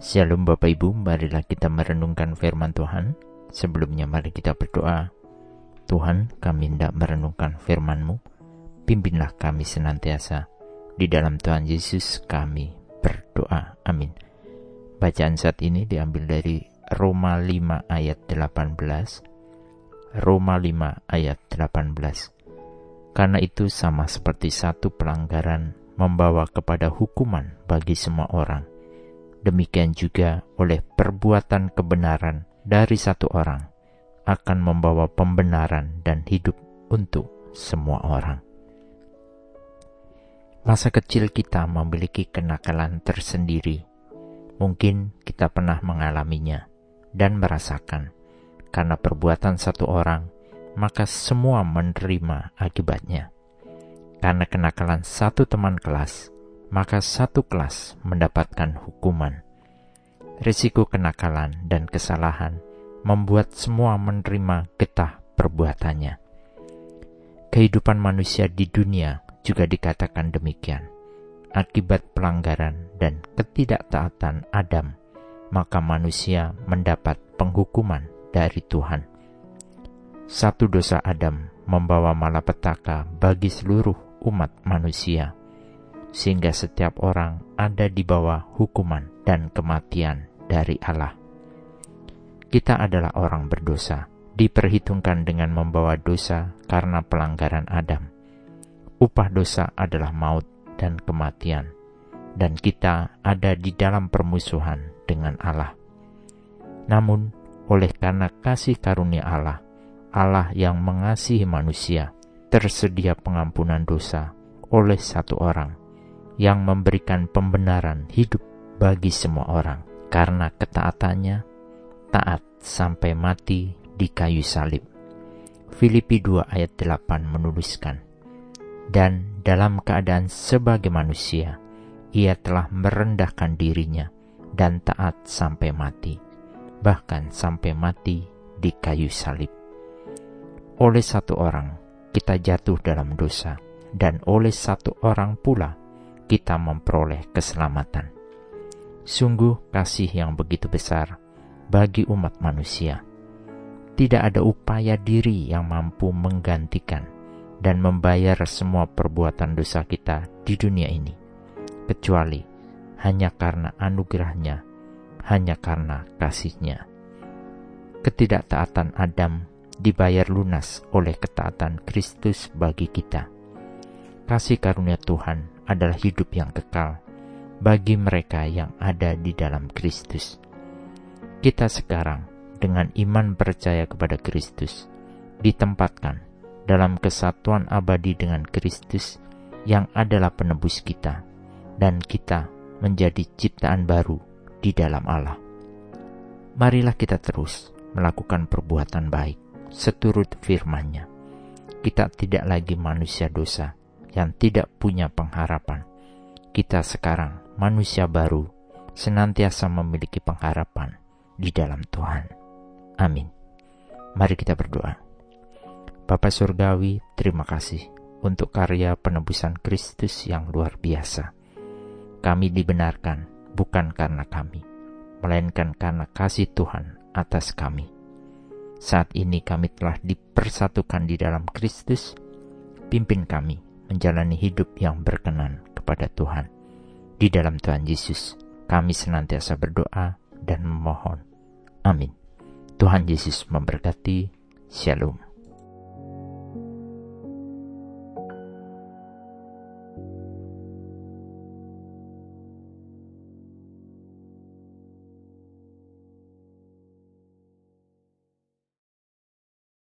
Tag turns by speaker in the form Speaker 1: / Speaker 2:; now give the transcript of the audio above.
Speaker 1: Shalom Bapak Ibu, marilah kita merenungkan firman Tuhan. Sebelumnya mari kita berdoa. Tuhan, kami hendak merenungkan firman-Mu. Pimpinlah kami senantiasa. Di dalam Tuhan Yesus kami berdoa. Amin. Bacaan saat ini diambil dari Roma 5 ayat 18. Roma 5 ayat 18. Karena itu sama seperti satu pelanggaran membawa kepada hukuman bagi semua orang. Demikian juga oleh perbuatan kebenaran dari satu orang akan membawa pembenaran dan hidup untuk semua orang. Masa kecil kita memiliki kenakalan tersendiri. Mungkin kita pernah mengalaminya dan merasakan, karena perbuatan satu orang, maka semua menerima akibatnya. Karena kenakalan satu teman kelas, maka satu kelas mendapatkan hukuman. Risiko kenakalan dan kesalahan membuat semua menerima getah perbuatannya. Kehidupan manusia di dunia juga dikatakan demikian. Akibat pelanggaran dan ketidaktaatan Adam, maka manusia mendapat penghukuman dari Tuhan. Satu dosa Adam membawa malapetaka bagi seluruh umat manusia, sehingga setiap orang ada di bawah hukuman dan kematian dari Allah. Kita adalah orang berdosa, diperhitungkan dengan membawa dosa karena pelanggaran Adam. Upah dosa adalah maut dan kematian, dan kita ada di dalam permusuhan dengan Allah. Namun, oleh karena kasih karunia Allah, Allah yang mengasihi manusia, tersedia pengampunan dosa oleh satu orang yang memberikan pembenaran hidup bagi semua orang karena ketaatannya taat sampai mati di kayu salib. Filipi 2 ayat 8 menuliskan, Dan dalam keadaan sebagai manusia, ia telah merendahkan dirinya dan taat sampai mati, bahkan sampai mati di kayu salib. Oleh satu orang, kita jatuh dalam dosa, dan oleh satu orang pula kita memperoleh keselamatan. Sungguh kasih yang begitu besar bagi umat manusia. Tidak ada upaya diri yang mampu menggantikan dan membayar semua perbuatan dosa kita di dunia ini, kecuali hanya karena anugerahnya, hanya karena kasihnya. Ketidaktaatan Adam dibayar lunas oleh ketaatan Kristus bagi kita. Kasih karunia Tuhan adalah hidup yang kekal bagi mereka yang ada di dalam Kristus. Kita sekarang dengan iman percaya kepada Kristus ditempatkan dalam kesatuan abadi dengan Kristus yang adalah penebus kita dan kita menjadi ciptaan baru di dalam Allah. Marilah kita terus melakukan perbuatan baik seturut firman-Nya. Kita tidak lagi manusia dosa yang tidak punya pengharapan. Kita sekarang manusia baru, senantiasa memiliki pengharapan di dalam Tuhan. Amin. Mari kita berdoa. Bapa Surgawi, terima kasih untuk karya penebusan Kristus yang luar biasa. Kami dibenarkan bukan karena kami, melainkan karena kasih Tuhan atas kami saat ini kami telah dipersatukan di dalam Kristus. Pimpin kami menjalani hidup yang berkenan kepada Tuhan. Di dalam Tuhan Yesus, kami senantiasa berdoa dan memohon. Amin. Tuhan Yesus memberkati. Shalom.